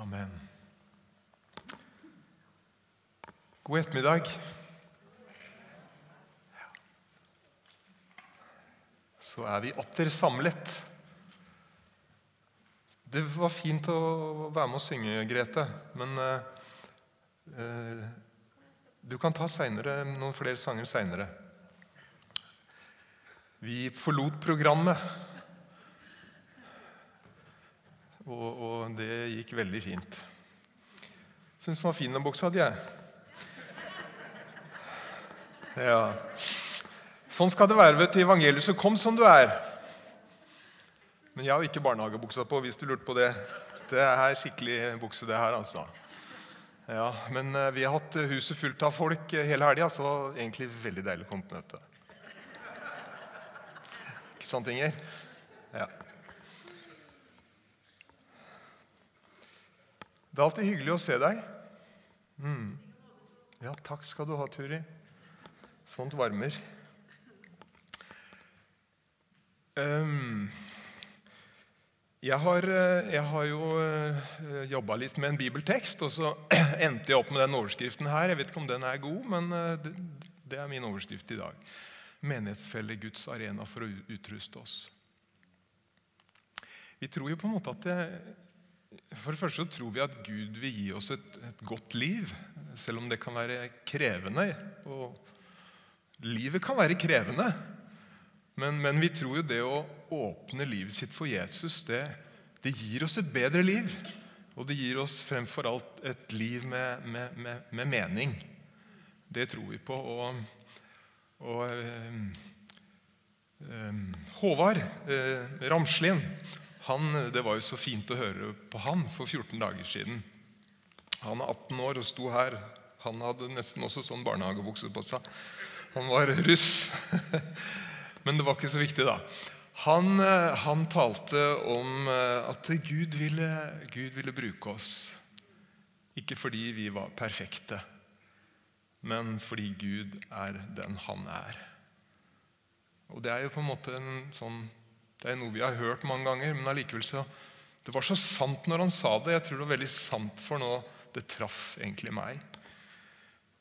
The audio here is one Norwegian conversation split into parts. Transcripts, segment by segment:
Amen. God ettermiddag. Så er vi atter samlet. Det var fint å være med å synge, Grete, men eh, eh, du kan ta senere, noen flere sanger seinere. Vi forlot programmet, og, og det gikk veldig fint. Syns den var fin, den buksa hadde jeg. Ja. Sånn skal det være vet du, i evangeliet. Så kom som du er. Men jeg har ikke barnehagebuksa på, hvis du lurte på det. Det er skikkelig bukse, det her, altså. Ja, Men eh, vi har hatt huset fullt av folk eh, hele helga, så egentlig veldig deilig å komme på møte. Ikke sant, Inger? Ja. Det er alltid hyggelig å se deg. Mm. Ja, takk skal du ha, Turi. Sånt varmer. Um, jeg har, eh, jeg har jo uh, jobba litt med en bibeltekst, og så endte jeg opp med den overskriften her. Jeg vet ikke om den er god, men uh, det, det, er min overskrift i dag. Menighetsfelle Guds arena for å utruste oss. Vi tror jo på en måte at det, For det første så tror vi at Gud vil gi oss et, et godt liv, selv om det kan være krevende. Og livet kan være krevende. Men, men, vi tror jo det å åpne livet sitt for Jesus, det, det, gir oss et bedre liv. Og det gir oss fremfor alt et liv med, med, med, med mening. Det tror vi på. Og, og øh, øh, Håvard øh, Ramslien han, Det var jo så fint å høre på han for 14 dager siden. Han er 18 år og sto her. Han hadde nesten også sånn barnehagebukse på seg. Han var russ. Men det var ikke så viktig, da. Han, eh, han talte om eh, at Gud ville, Gud ville, bruke oss. Ikke fordi vi var perfekte, men fordi Gud er den han er. Og Det er jo på en måte en sånn, det er noe vi har hørt mange ganger, men allikevel så Det var så sant når han sa det. Jeg tror det var veldig sant for nå. Det traff egentlig meg.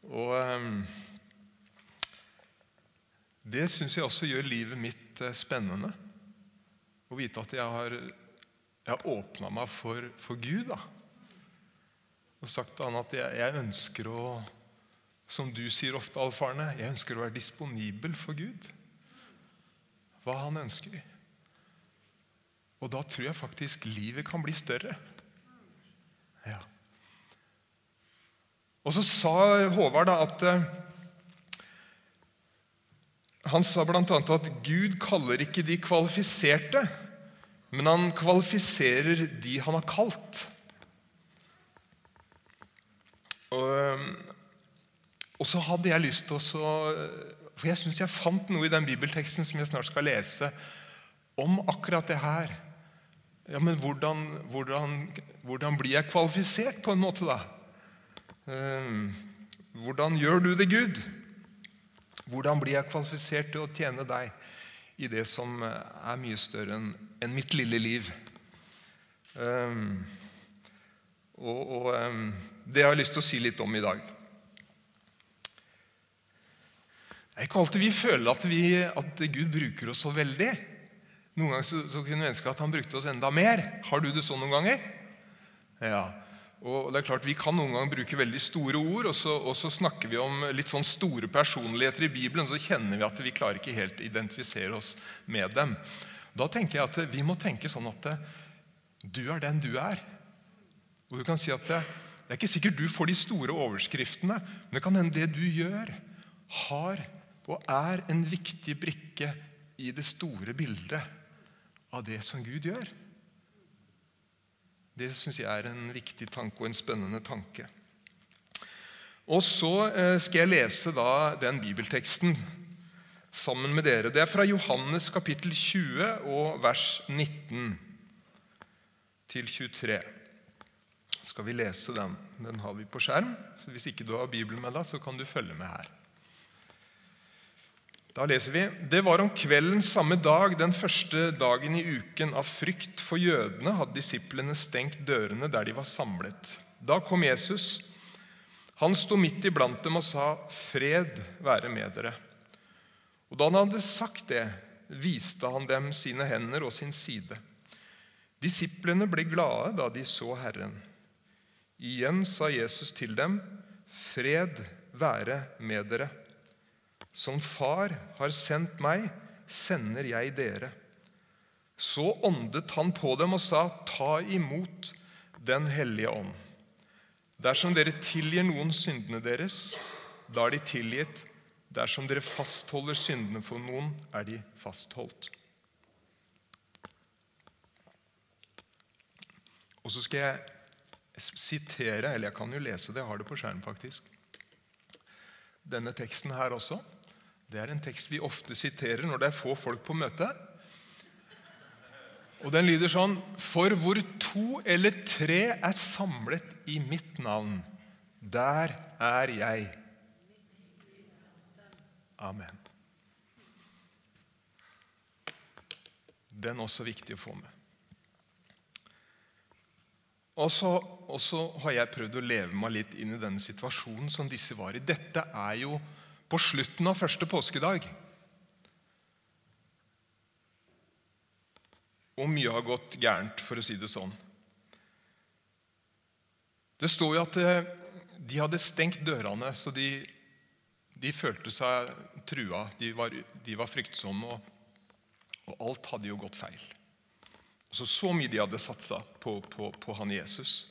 Og... Um, det syns jeg også gjør livet mitt eh, spennende. Å vite at jeg har, jeg har åpna meg for, for Gud. da. Og sagt til han at jeg, jeg, ønsker å Som du sier ofte, Alf Arne, jeg ønsker å være disponibel for Gud. Hva han ønsker. Og da tror jeg faktisk livet kan bli større. Ja. Og så sa Håvard da at eh, han sa bl.a. at Gud kaller ikke de kvalifiserte, men han kvalifiserer de han har kalt. Og, og så hadde jeg lyst til å For jeg syns jeg fant noe i den bibelteksten som jeg snart skal lese, om akkurat det her. Ja, Men hvordan, hvordan, hvordan blir jeg kvalifisert, på en måte, da? Ehm, hvordan gjør du det, Gud? Hvordan blir jeg kvalifisert til å tjene deg i det som eh, er mye større enn mitt lille liv? Um, og, og um, Det har jeg lyst til å si litt om i dag. Det er ikke alltid vi føler at, vi, at Gud bruker oss så veldig. Noen ganger så, så kunne vi ønske at han brukte oss enda mer. Har du det sånn noen ganger? Ja. Og det er klart Vi kan noen ganger bruke veldig store ord, og så, og så, snakker vi om litt sånn store personligheter i Bibelen. Så kjenner vi at vi klarer ikke helt å identifisere oss med dem. Da tenker jeg at vi må tenke sånn at du er den du er. Og du kan si at det, det er ikke sikkert du får de store overskriftene, men det kan hende det du gjør, har og er en viktig brikke i det store bildet av det som Gud gjør. Det syns jeg er en viktig tanke og en spennende tanke. Og Så eh, skal jeg lese da den bibelteksten sammen med dere. Det er fra Johannes kapittel 20 og vers 19 til 23. Skal vi lese den? Den har vi på skjerm. så Hvis ikke du har Bibelen med deg, så kan du følge med her. Da leser vi Det var om kvelden samme dag, den første dagen i uken. Av frykt for jødene hadde disiplene stengt dørene der de var samlet. Da kom Jesus. Han sto midt iblant dem og sa, 'Fred være med dere.' Og Da han hadde sagt det, viste han dem sine hender og sin side. Disiplene ble glade da de så Herren. Igjen sa Jesus til dem, 'Fred være med dere.' Som Far har sendt meg, sender jeg dere. Så åndet han på dem og sa, Ta imot Den hellige ånd. Dersom dere tilgir noen syndene deres, da er de tilgitt. Dersom dere fastholder syndene for noen, er de fastholdt. Og så skal jeg sitere, eller jeg kan jo lese det, jeg har det på skjermen faktisk. Denne teksten her også. Det er en tekst vi ofte siterer når det er få folk på møte. Og den lyder sånn For hvor to eller tre er samlet i mitt navn, der er jeg. Amen. Den er også viktig å få med. Og så, og så, har jeg prøvd å leve meg litt inn i denne situasjonen som disse var i. Dette er jo på slutten av første påskedag. Og mye har gått gærent, for å si det sånn. Det står jo at eh, de hadde stengt dørene, så de, de følte seg trua. De var, de var fryktsomme, og, og alt hadde jo gått feil. Så, så mye de hadde satsa på, på, på, han Jesus.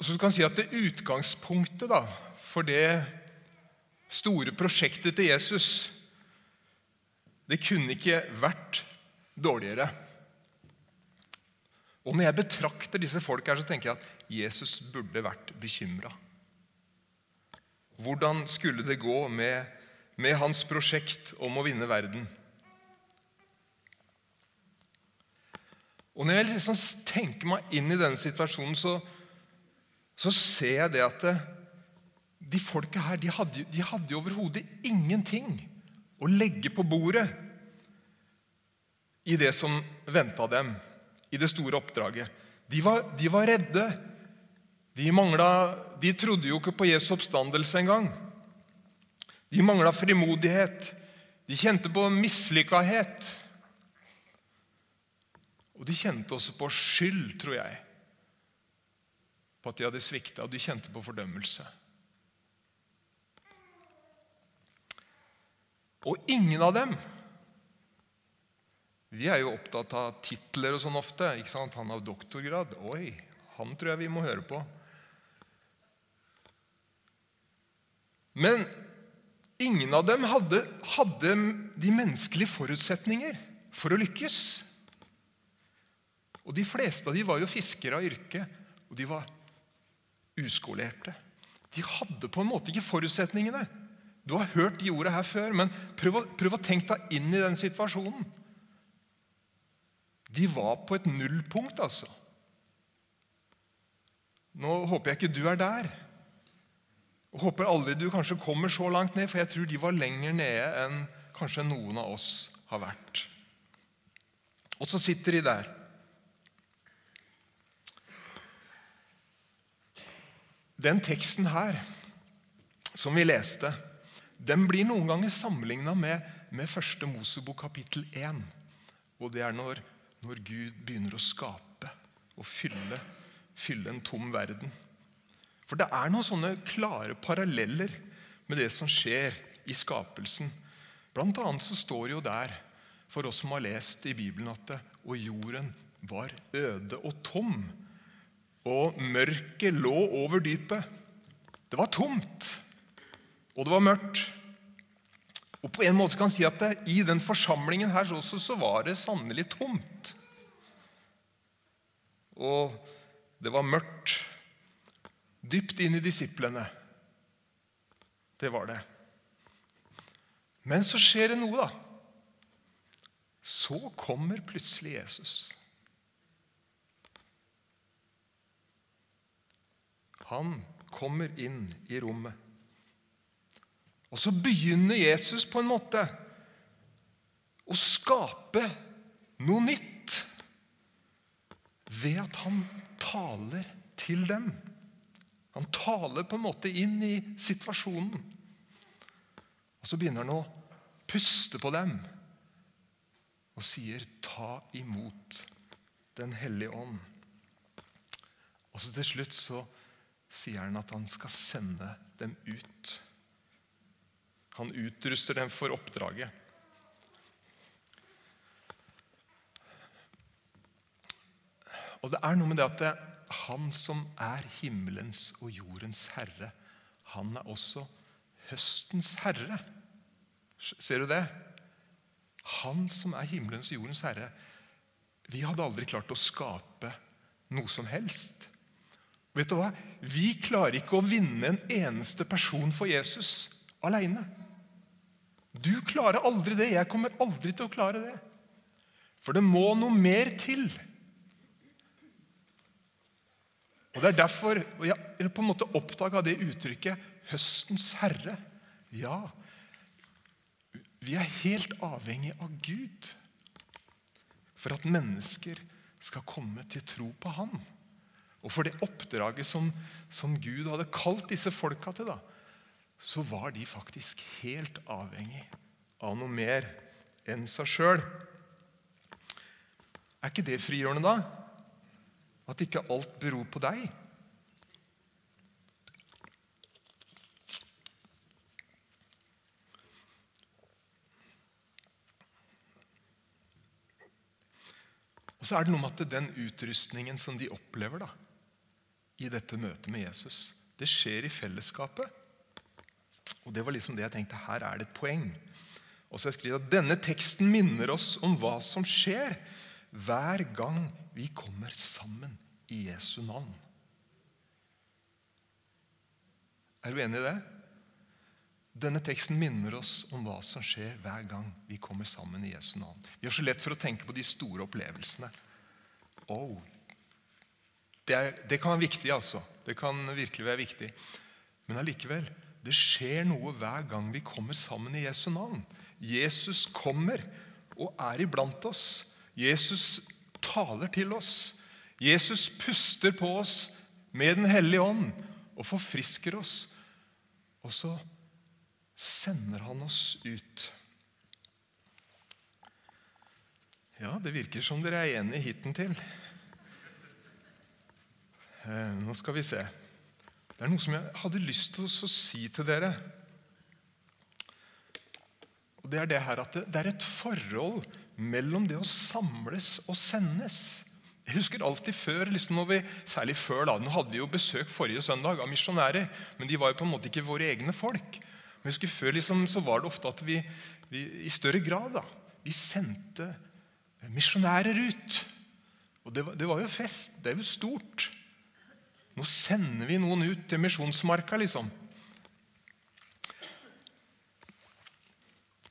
Så du kan si at det utgangspunktet da, for det store prosjektet til Jesus det kunne ikke vært dårligere. Og Når jeg betrakter disse folk her, så tenker jeg at Jesus burde vært bekymra. Hvordan skulle det gå med, med hans prosjekt om å vinne verden? Og Når jeg liksom tenker meg inn i denne situasjonen, så, så ser jeg det at det, de folka her de hadde, de hadde overhodet ingenting å legge på bordet i det som venta dem, i det store oppdraget. De var, de var redde. De, manglet, de trodde jo ikke på Jesu oppstandelse engang. De mangla frimodighet. De kjente på mislykkahet. Og de kjente også på skyld, tror jeg, på at de hadde svikta, og de kjente på fordømmelse. Og ingen av dem Vi er jo opptatt av titler og sånn ofte. ikke sant? Han har doktorgrad. Oi, han tror jeg vi må høre på. Men ingen av dem hadde, hadde de menneskelige forutsetninger for å lykkes. Og De fleste av dem var jo fiskere av yrke, og de var uskolerte. De hadde på en måte ikke forutsetningene. Du har hørt de ordene her før, men prøv å, prøv å tenke deg inn i den situasjonen. De var på et nullpunkt, altså. Nå håper jeg ikke du er der. Og håper aldri du kanskje kommer så langt ned, for jeg tror de var lenger nede enn kanskje noen av oss har vært. Og så sitter de der. Den teksten her som vi leste, den blir noen ganger sammenligna med, med første Mosebok kapittel 1. Og det er når, når, Gud begynner å skape og fylle, fylle en tom verden. For det er noen sånne klare paralleller med det som skjer i skapelsen. Blant annet så står det jo der, for oss som har lest i Bibelen, at det, og jorden var øde og tom og mørket lå over dypet. Det var tomt, og det var mørkt. Og på en måte kan man si at det, I den forsamlingen her også så var det sannelig tomt. Og det var mørkt dypt inn i disiplene. Det var det. Men så skjer det noe, da. Så kommer plutselig Jesus. Han kommer inn i rommet. Og så begynner Jesus på en måte å skape noe nytt ved at han taler til dem. Han taler på en måte inn i situasjonen. Og så begynner han å puste på dem og sier, 'Ta imot Den hellige ånd'. Og så til slutt så sier han at han skal sende dem ut. Han utruster dem for oppdraget. Og det er noe med det at det, han som er himmelens og jordens herre, han er også høstens herre. Ser du det? Han som er himmelens og jordens herre. Vi hadde aldri klart å skape noe som helst. Vet du hva? Vi klarer ikke å vinne en eneste person for Jesus aleine. Du klarer aldri det. Jeg kommer aldri til å klare det. For det må noe mer til. Og Det er derfor og jeg på en måte oppdaga det uttrykket 'høstens herre'. Ja, vi er helt avhengig av Gud for at mennesker skal komme til tro på Han. Og for det oppdraget som, som Gud hadde kalt disse folka til, da, så var de faktisk helt avhengig av noe mer enn seg sjøl. Er ikke det frigjørende, da? At ikke alt beror på deg. Og så er det noe med at den utrustningen som de opplever da, i dette møtet med Jesus, det skjer i fellesskapet. Og Det var liksom det jeg tenkte. Her er det et poeng. Og så har jeg skrevet at Denne teksten minner oss om hva som skjer hver gang vi kommer sammen i Jesu navn. Er du enig i det? Denne teksten minner oss om hva som skjer hver gang vi kommer sammen i Jesu navn. Vi har så lett for å tenke på de store opplevelsene. Oh, det, er, det kan være viktig, altså. Det kan virkelig være viktig. Men allikevel, det skjer noe hver gang vi kommer sammen i Jesu navn. Jesus kommer og er iblant oss. Jesus taler til oss. Jesus puster på oss med Den hellige ånd og forfrisker oss. Og så sender han oss ut. Ja, det virker som dere er enige hittil. Eh, nå skal vi se. Det er noe som jeg hadde lyst til å si til dere. Og Det er det her at det, er et forhold mellom det å samles og sendes. Jeg husker alltid før, liksom vi, særlig før da, Nå hadde vi jo besøk forrige søndag av misjonærer, men de var jo på en måte ikke våre egne folk. Men jeg husker Før liksom, så var det ofte at vi, vi i større grad da, vi sendte misjonærer ut. Og det var, det var, jo fest. Det er jo stort. Nå sender vi noen ut til misjonsmarka, liksom.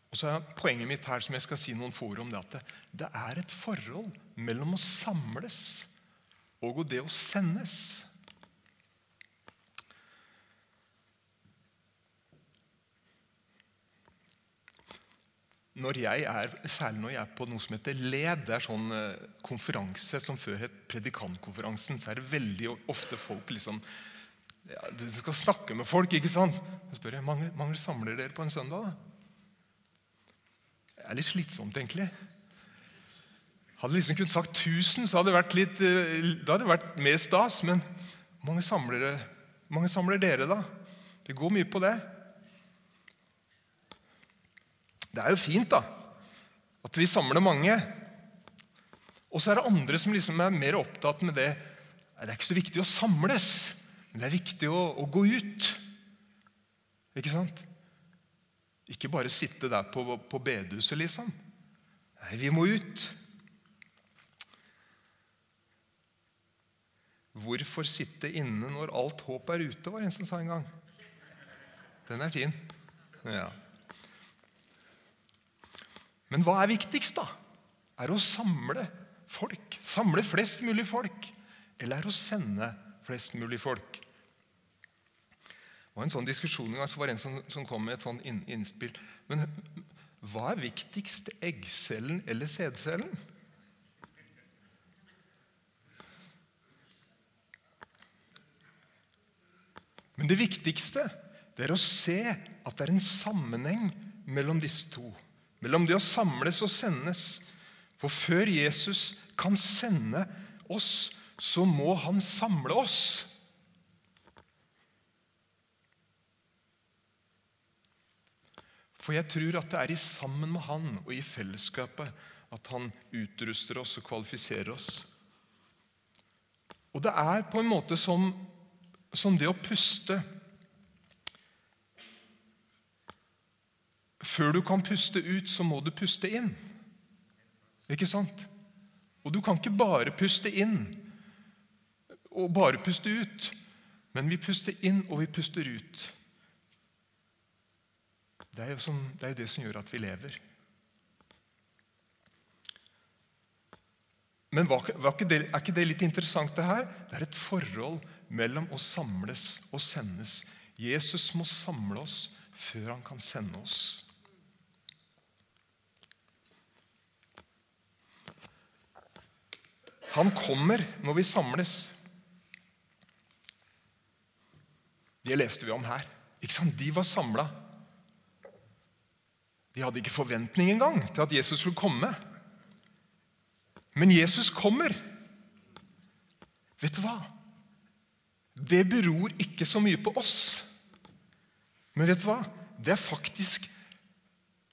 Og så er Poenget mitt her som jeg skal si noen få om, det at det er et forhold mellom å samles og det å sendes. Når jeg er, Særlig når jeg er på noe som heter LED, det er sånn eh, konferanse som før het Predikantkonferansen, så er det veldig ofte folk liksom ja, Du skal snakke med folk, ikke sant? Så spør jeg mange, mange samler dere på en søndag. da? er litt slitsomt, egentlig. Hadde liksom kunnet sagt 1000, så hadde det vært, litt, eh, da hadde det vært mer stas. Men mange samler, mange samler dere, da? Det går mye på det. Det er jo fint da, at vi samler mange. Og så er det andre som liksom er mer opptatt med det. Det er ikke så viktig å samles, men det er viktig å, å gå ut. Ikke sant? Ikke bare sitte der på, på bedehuset, liksom. Nei, vi må ut. Hvorfor sitte inne når alt håp er ute, var en som sa en gang. Den er fin. Ja. Men hva er viktigst, da? Er det å samle folk? Samle flest mulig folk? Eller er det å sende flest mulig folk? Det var en sånn diskusjon en gang, så var det en som, som kom med et sånn inn, innspill. Men hva er viktigst, eggcellen eller sædcellen? Men det viktigste det er å se at det er en sammenheng mellom disse to. Mellom det å samles og sendes. For før Jesus kan sende oss, så må han samle oss. For jeg tror at det er i sammen med han og i fellesskapet at han utruster oss og kvalifiserer oss. Og det er på en måte som, som det å puste. Før du kan puste ut, så må du puste inn. Ikke sant? Og du kan ikke bare puste inn og bare puste ut. Men vi puster inn, og vi puster ut. Det er jo, som, det, er det som gjør at vi lever. Men var, var ikke det, er ikke det litt interessant, det her? Det er et forhold mellom å samles og sendes. Jesus må samle oss før han kan sende oss. Han kommer når vi samles. Det leste vi om her. Ikke sant? De var samla. De hadde ikke forventning engang til at Jesus skulle komme. Men Jesus kommer. Vet du hva? Det beror ikke så mye på oss. Men vet du hva? Det er faktisk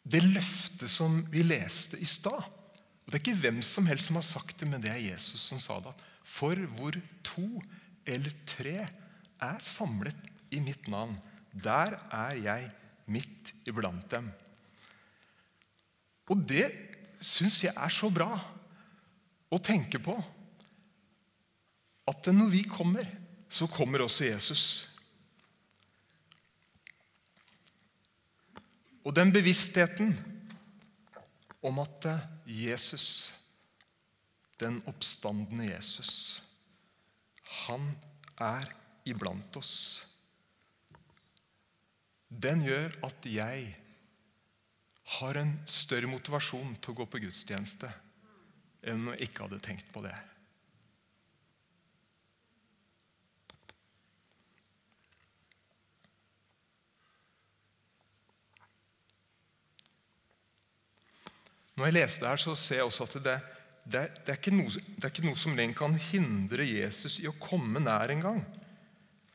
det løftet som vi leste i stad. Det er ikke hvem som helst som har sagt det, men det er Jesus som sa det. For hvor to eller tre er samlet i mitt navn, der er jeg midt iblant dem. Og det syns jeg er så bra å tenke på. At når vi kommer, så kommer også Jesus. Og den bevisstheten om at Jesus, den oppstandende Jesus, han er iblant oss. Den gjør at jeg har en større motivasjon til å gå på gudstjeneste enn jeg ikke hadde tenkt på det. Når jeg leser det her, så ser jeg også at det, det, det, er, ikke noe, det er ikke noe som lenger kan hindre Jesus i å komme nær engang.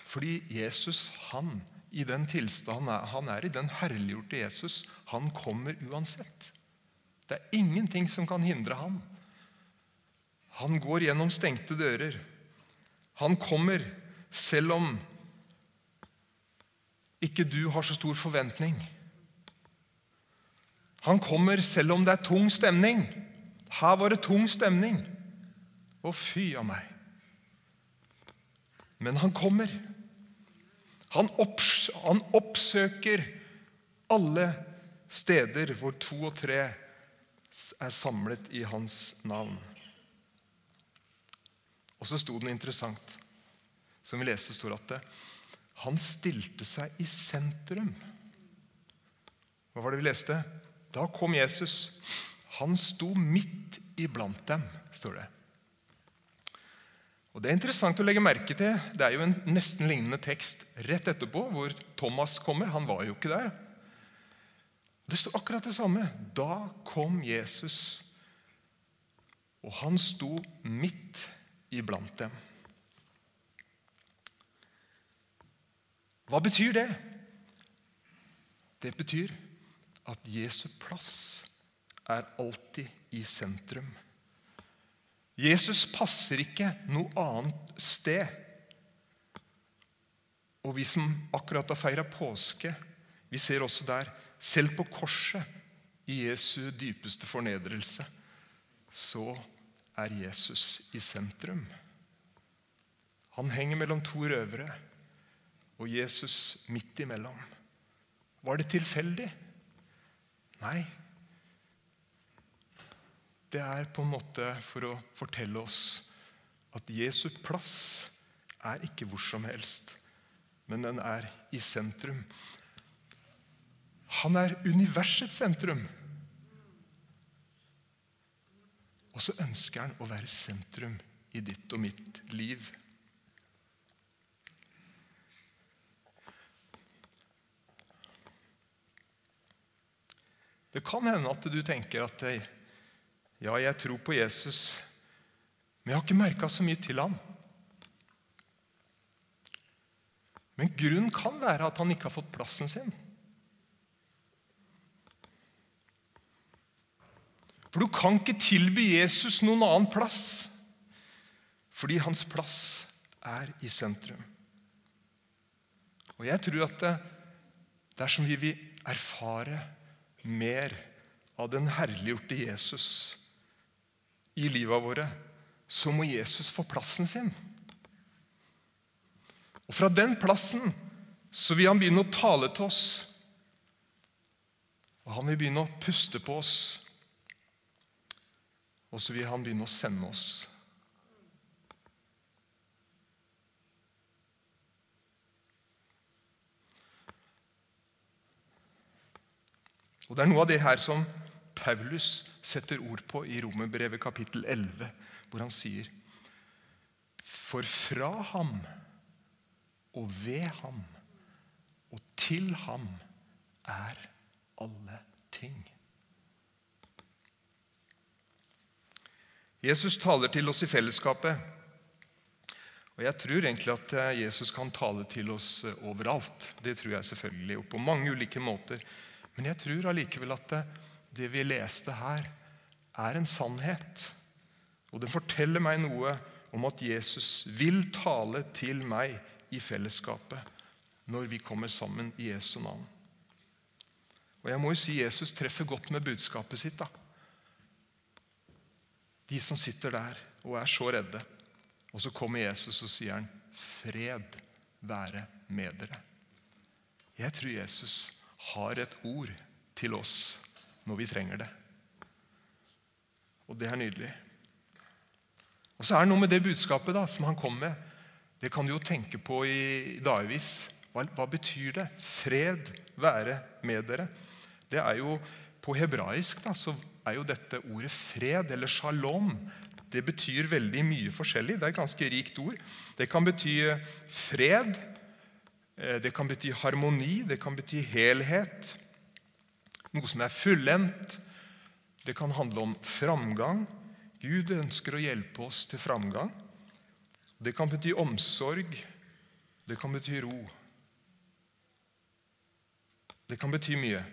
Fordi Jesus, han, i den tilstanden han er i, den herliggjorte Jesus, han kommer uansett. Det er ingenting som kan hindre ham. Han går gjennom stengte dører. Han kommer selv om ikke du har så stor forventning. Han kommer selv om det er tung stemning. Her var det tung stemning. Å, fy av meg. Men han kommer. Han, opps han oppsøker alle steder hvor to og tre er samlet i hans navn. Og så sto det noe interessant, som vi leste, står at det, han stilte seg i sentrum. Hva var det vi leste? Da kom Jesus. Han sto midt iblant dem, står det. Og Det er interessant å legge merke til. Det er jo en nesten lignende tekst rett etterpå, hvor Thomas kommer. Han var jo ikke der. Det står akkurat det samme. Da kom Jesus, og han sto midt iblant dem. Hva betyr det? Det betyr at Jesu plass er alltid i sentrum. Jesus passer ikke noe annet sted. Og vi som akkurat har feira påske, vi ser også der, selv på korset, i Jesu dypeste fornedrelse, så er Jesus i sentrum. Han henger mellom to røvere, og Jesus midt imellom. Var det tilfeldig? Nei. Det er på en måte for å fortelle oss at Jesu plass er ikke hvor som helst, men den er i sentrum. Han er universets sentrum. Og så ønsker han å være sentrum i ditt og mitt liv. Det kan hende at du tenker at ja, jeg tror på Jesus, men jeg har ikke merka så mye til ham. Men grunnen kan være at han ikke har fått plassen sin. For du kan ikke tilby Jesus noen annen plass, fordi hans plass er i sentrum. Og jeg tror at det, dersom vi vil erfare mer av den herliggjorte Jesus i livet våre, så må Jesus få plassen sin. Og fra den plassen så vil han begynne å tale til oss. Og han vil begynne å puste på oss. Og så vil han begynne å sende oss. Og Det er noe av det her som Paulus setter ord på i Romerbrevet kapittel 11, hvor han sier For fra ham og ved ham og til ham er alle ting. Jesus taler til oss i fellesskapet. Og Jeg tror egentlig at eh, Jesus kan tale til oss eh, overalt. Det tror jeg selvfølgelig, og på mange ulike måter. Men jeg tror allikevel at det, det vi leste her, er en sannhet. Og det forteller meg noe om at Jesus vil tale til meg i fellesskapet når vi kommer sammen i Jesu navn. Og jeg må jo si Jesus treffer godt med budskapet sitt. da. De som sitter der og er så redde. Og så kommer Jesus og sier han, 'Fred være med dere'. Jeg tror Jesus har et ord til oss når vi trenger det. Og det er nydelig. Og så er det noe med det budskapet da, som han kom med. Det kan du jo tenke på i dagevis. Hva, hva, betyr det? Fred være med dere. Det er jo På hebraisk da, så er jo dette ordet fred, eller shalom, det betyr veldig mye forskjellig. Det er et ganske rikt ord. Det kan bety fred, det kan bety harmoni, det kan bety helhet. Noe som er fullendt. Det kan handle om framgang. Gud ønsker å hjelpe oss til framgang. Det kan bety omsorg. Det kan bety ro. Det kan bety mye.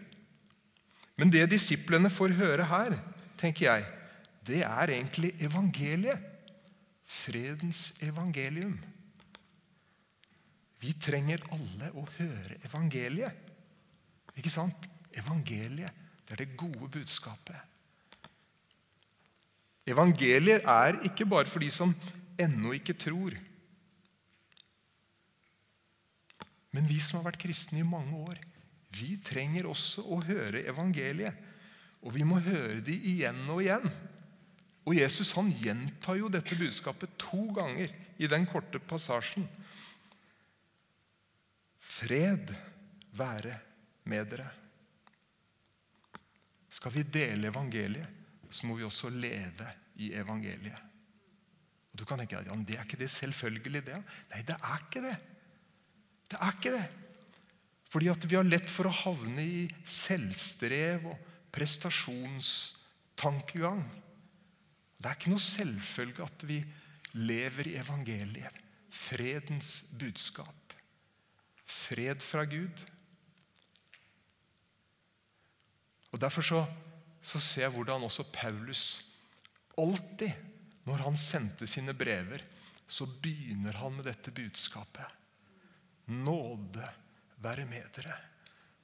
Men det disiplene får høre her, tenker jeg, det er egentlig evangeliet. Fredens evangelium. Vi trenger alle å høre evangeliet. Ikke sant? Evangeliet, det er det gode budskapet. Evangeliet er ikke bare for de som ennå ikke tror. Men vi som har vært kristne i mange år, vi trenger også å høre evangeliet. Og vi må høre det igjen og igjen. Og Jesus han gjentar jo dette budskapet to ganger i den korte passasjen. Fred være med dere. Skal vi dele evangeliet, så må vi også leve i evangeliet. Og Du kan tenke ja, det er ikke det selvfølgelig. det. Nei, det er ikke det. Det er ikke det. Fordi at vi har lett for å havne i selvstrev og prestasjonstankegang. Det er ikke noe selvfølge at vi lever i evangeliet, fredens budskap. Fred fra Gud. Og Derfor så, så ser jeg hvordan også Paulus alltid, når han sendte sine brever, så begynner han med dette budskapet. Nåde være med dere,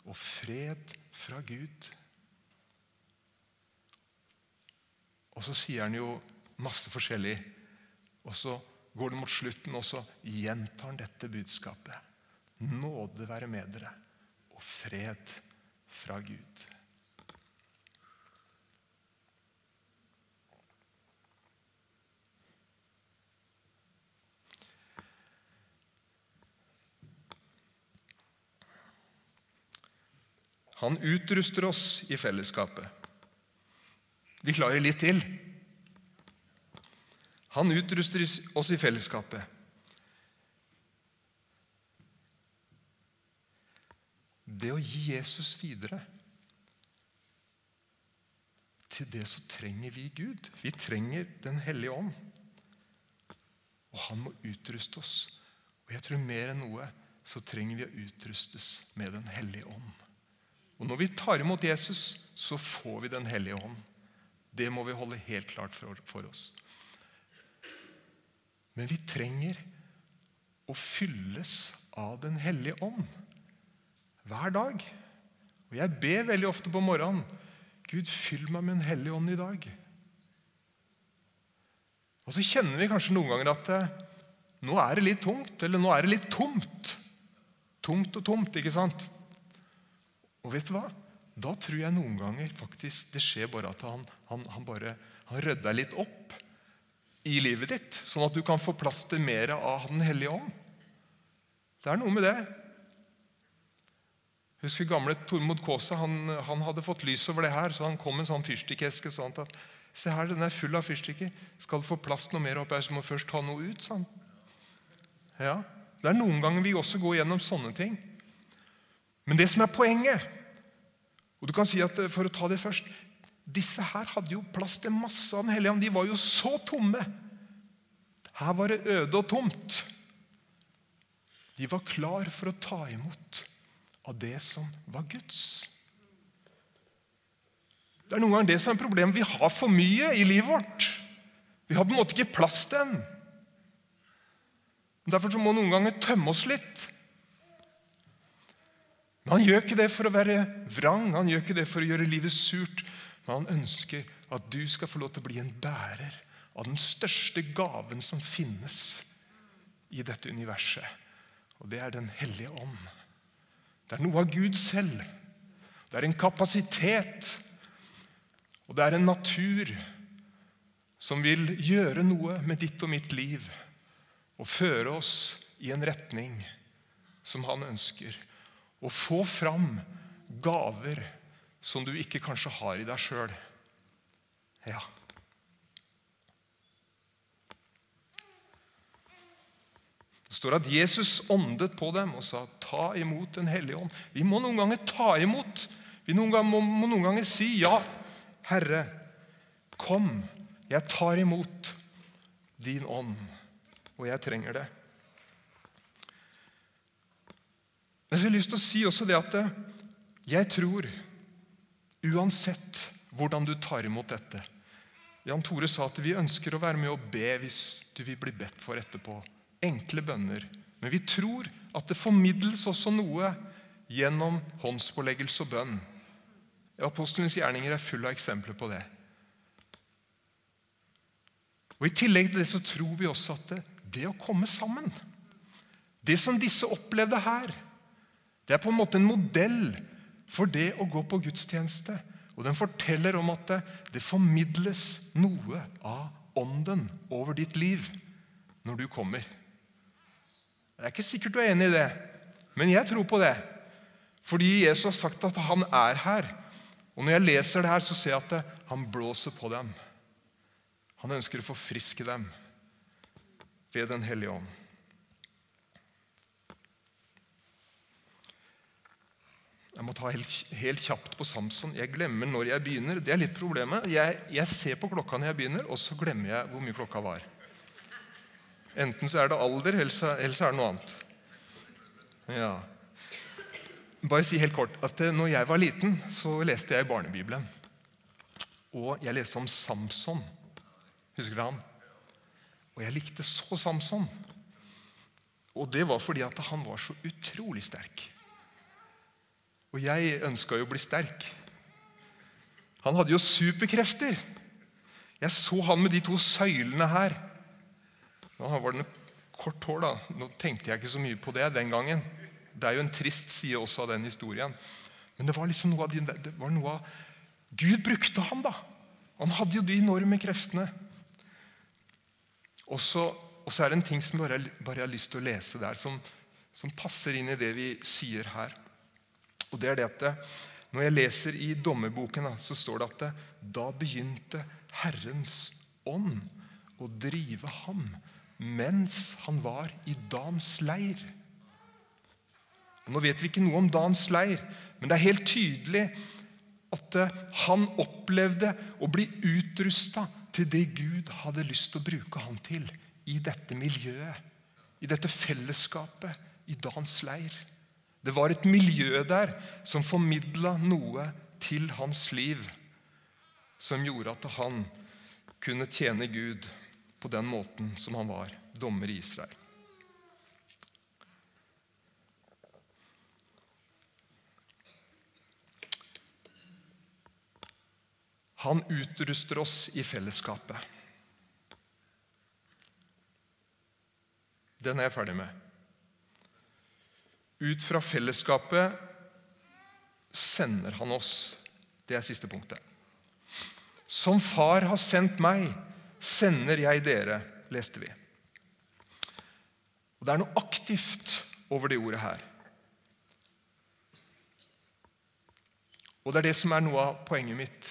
og fred fra Gud. Og så sier han jo masse forskjellig. Og så går det mot slutten, og så gjentar han dette budskapet. Nåde være med dere, og fred fra Gud. Han utruster oss i fellesskapet. Vi klarer litt til. Han utruster oss i fellesskapet. Det å gi Jesus videre Til det så trenger vi Gud. Vi trenger Den hellige ånd. Og han må utruste oss. Og jeg tror mer enn noe så trenger vi å utrustes med Den hellige ånd. Og når vi tar imot Jesus, så får vi Den hellige ånd. Det må vi holde helt klart for, oss. Men vi trenger å fylles av Den hellige ånd hver dag. Og jeg ber veldig ofte på morgenen Gud, fyll meg med Den hellige ånd i dag. Og så kjenner vi kanskje noen ganger at eh, nå er det litt tungt, eller nå er det litt tomt. Tungt og tomt, ikke sant? Og vet du hva? Da tror jeg noen ganger faktisk det skjer bare at han, han, han bare han rydder litt opp i livet ditt, sånn at du kan få plass til mer av Den hellige ånd. Det er noe med det. Husker gamle Tormod Kaasa. Han, han, hadde fått lys over det her, så han kom med en sånn fyrstikkeske. sånn Se her, den er full av fyrstikker. Skal du få plass noe mer opp her, så må du først ta noe ut. sånn. Ja, Det er noen ganger vi også går gjennom sånne ting. Men det som er poenget og du kan si at For å ta det først disse her hadde jo plass til masse av Den hellige ånd. De var jo så tomme. Her var det øde og tomt. De var klar for å ta imot av det som var Guds. Det er noen ganger det som er problemet. Vi har for mye i livet vårt. Vi har på en måte ikke plass til den. Derfor må noen ganger tømme oss litt. Men han gjør ikke det for å være vrang, han gjør ikke det for å gjøre livet surt. Men han ønsker at du skal få lov til å bli en bærer av den største gaven som finnes i dette universet. Og det er Den hellige ånd. Det er noe av Gud selv. Det er en kapasitet, og det er en natur som vil gjøre noe med ditt og mitt liv og føre oss i en retning som han ønsker. Og få fram gaver som du ikke kanskje har i deg sjøl. Ja. Det står at Jesus åndet på dem og sa, 'Ta imot Den hellige ånd'. Vi må noen ganger ta imot. Vi noen ganger, må, må noen ganger si, 'Ja, Herre, kom, jeg tar imot din ånd, og jeg trenger det'. Men så har jeg lyst til å si også det at jeg tror Uansett hvordan du tar imot dette. Jan Tore sa at vi ønsker å være med og be hvis du vil bli bedt for etterpå. Enkle bønner. Men vi tror at det formidles også noe gjennom håndspåleggelse og bønn. Apostelens gjerninger er full av eksempler på det. Og I tillegg til det så tror vi også at det, det å komme sammen Det som disse opplevde her, det er på en måte en modell for det å gå på gudstjeneste. Og Den forteller om at det, det formidles noe av ånden over ditt liv når du kommer. Det er ikke sikkert du er enig i det, men jeg tror på det. Fordi Jesus har sagt at han er her. Og Når jeg leser det her, så ser jeg at han blåser på dem. Han ønsker å forfriske dem ved Den hellige ånd. Jeg må ta helt, helt, kjapt på Samson. Jeg glemmer når jeg begynner. Det er litt problemet. Jeg, jeg, ser på klokka når jeg begynner, og så glemmer jeg hvor mye klokka var. Enten så er det alder, eller så, eller så er det noe annet. Ja. Bare si helt kort at når jeg var liten, så leste jeg barnebibelen. Og jeg leste om Samson. Husker du han? Og jeg likte så Samson. Og det var fordi at han var så utrolig sterk. Og jeg ønska jo å bli sterk. Han hadde jo superkrefter. Jeg så han med de to søylene her. Nå var det kort hår, da. Nå tenkte jeg ikke så mye på det den gangen. Det er jo en trist side også av den historien. Men det var liksom noe av, de, det var noe av Gud brukte ham, da. Han hadde jo de enorme kreftene. Og så, er det en ting som bare, bare jeg har lyst til å lese der, som, som passer inn i det vi sier her. Og det er det at Når jeg leser i dommerboken, så står det at det, da begynte Herrens ånd å drive ham mens han var i Dans leir. Nå vet vi ikke noe om Dans leir, men det er helt tydelig at eh, han opplevde å bli utrusta til det Gud hadde lyst til å bruke han til i dette miljøet, i dette fellesskapet, i Dans leir. Det var et miljø der som formidla noe til hans liv, som gjorde at han kunne tjene Gud på den måten som han var dommer i Israel. Han utruster oss i fellesskapet. Den er jeg ferdig med. Ut fra fellesskapet sender han oss. Det er siste punktet. Som Far har sendt meg, sender jeg dere, leste vi. Og Det er noe aktivt over det ordet her. Og det er det som er noe av poenget mitt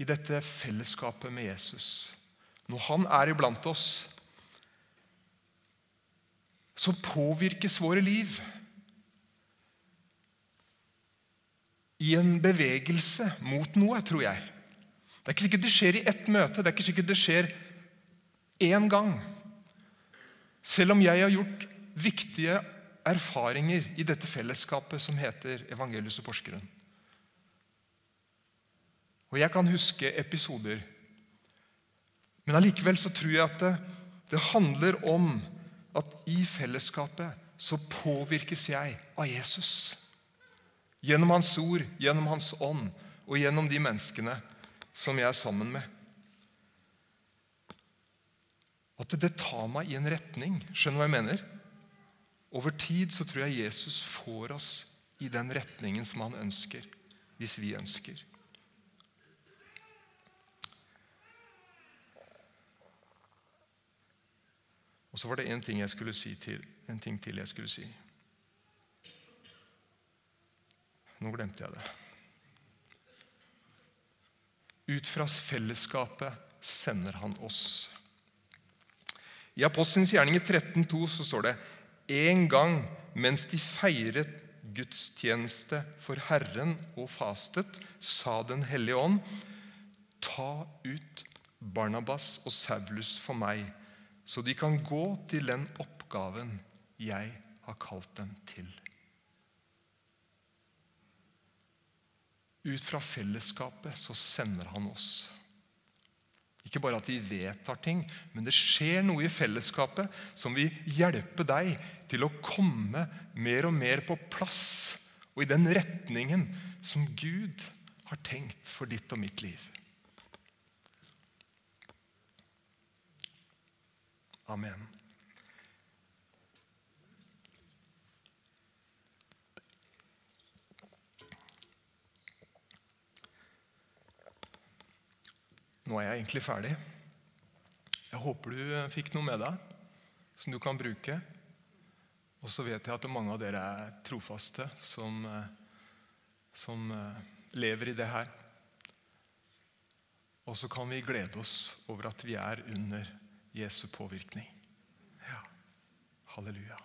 i dette fellesskapet med Jesus. Når han er iblant oss, så påvirkes våre liv i en bevegelse mot noe, tror jeg. Det er ikke sikkert det skjer i ett møte, det er ikke sikkert det skjer én gang. Selv om jeg har gjort viktige erfaringer i dette fellesskapet som heter Evangelius og Porsgrunn. Og jeg kan huske episoder. Men allikevel så tror jeg at det, det handler om at i fellesskapet så påvirkes jeg av Jesus. Gjennom hans ord, gjennom hans ånd og gjennom de menneskene som jeg er sammen med. At det tar meg i en retning. Skjønner du hva jeg mener? Over tid så tror jeg Jesus får oss i den retningen som han ønsker, hvis vi ønsker. Og så var det en ting, jeg skulle si til, en ting til jeg skulle si. Nå glemte jeg det. Ut fra fellesskapet sender han oss. I Apostelens gjerninger 13,2 så står det en gang mens de feiret gudstjeneste for Herren og fastet, sa Den hellige ånd, ta ut Barnabas og Saulus for meg så de kan gå til den oppgaven jeg har kalt dem til. Ut fra fellesskapet så sender han oss. Ikke bare at vi vedtar ting, men det skjer noe i fellesskapet som vil hjelpe deg til å komme mer og mer på plass og i den retningen som Gud har tenkt for ditt og mitt liv. Amen. Nå er jeg egentlig ferdig. Jeg håper du fikk noe med deg som du kan bruke. Og så vet jeg at mange av dere er trofaste som, som lever i det her. Og så kan vi glede oss over at vi er under Jesu påvirkning. Ja. Halleluja.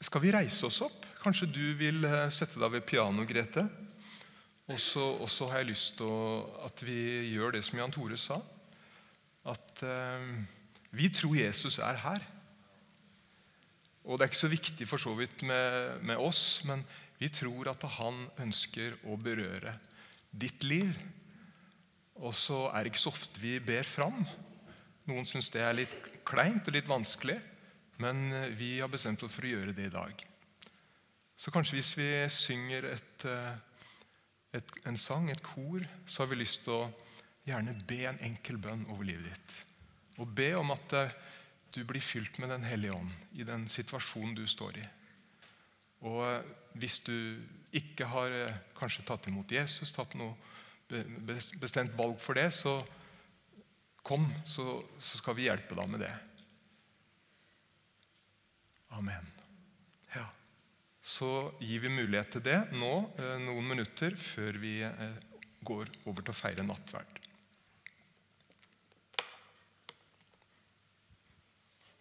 Skal vi reise oss opp? Kanskje du vil eh, sette deg ved pianoet, Grete? Og så har jeg lyst til at vi gjør det som Jan Tore sa. At eh, vi tror Jesus er her. Og Det er ikke så viktig for så vidt med, med oss, men vi tror at han ønsker å berøre ditt liv og så er det ikke så ofte vi ber fram. Noen syns det er litt kleint og litt vanskelig, men eh, vi har bestemt oss for å gjøre det i dag. Så kanskje hvis vi synger et, eh, et, en sang, et kor, så har vi lyst til å gjerne be en enkel bønn over livet ditt. Og be om at eh, du blir fylt med Den hellige ånd i den situasjonen du står i. Og hvis du ikke har kanskje tatt imot Jesus, tatt noe bestemt valg for det, så kom, så, så skal vi hjelpe deg med det. Amen. Så gir vi mulighet til det nå, eh, noen minutter før vi eh, går over til å feire nattverd.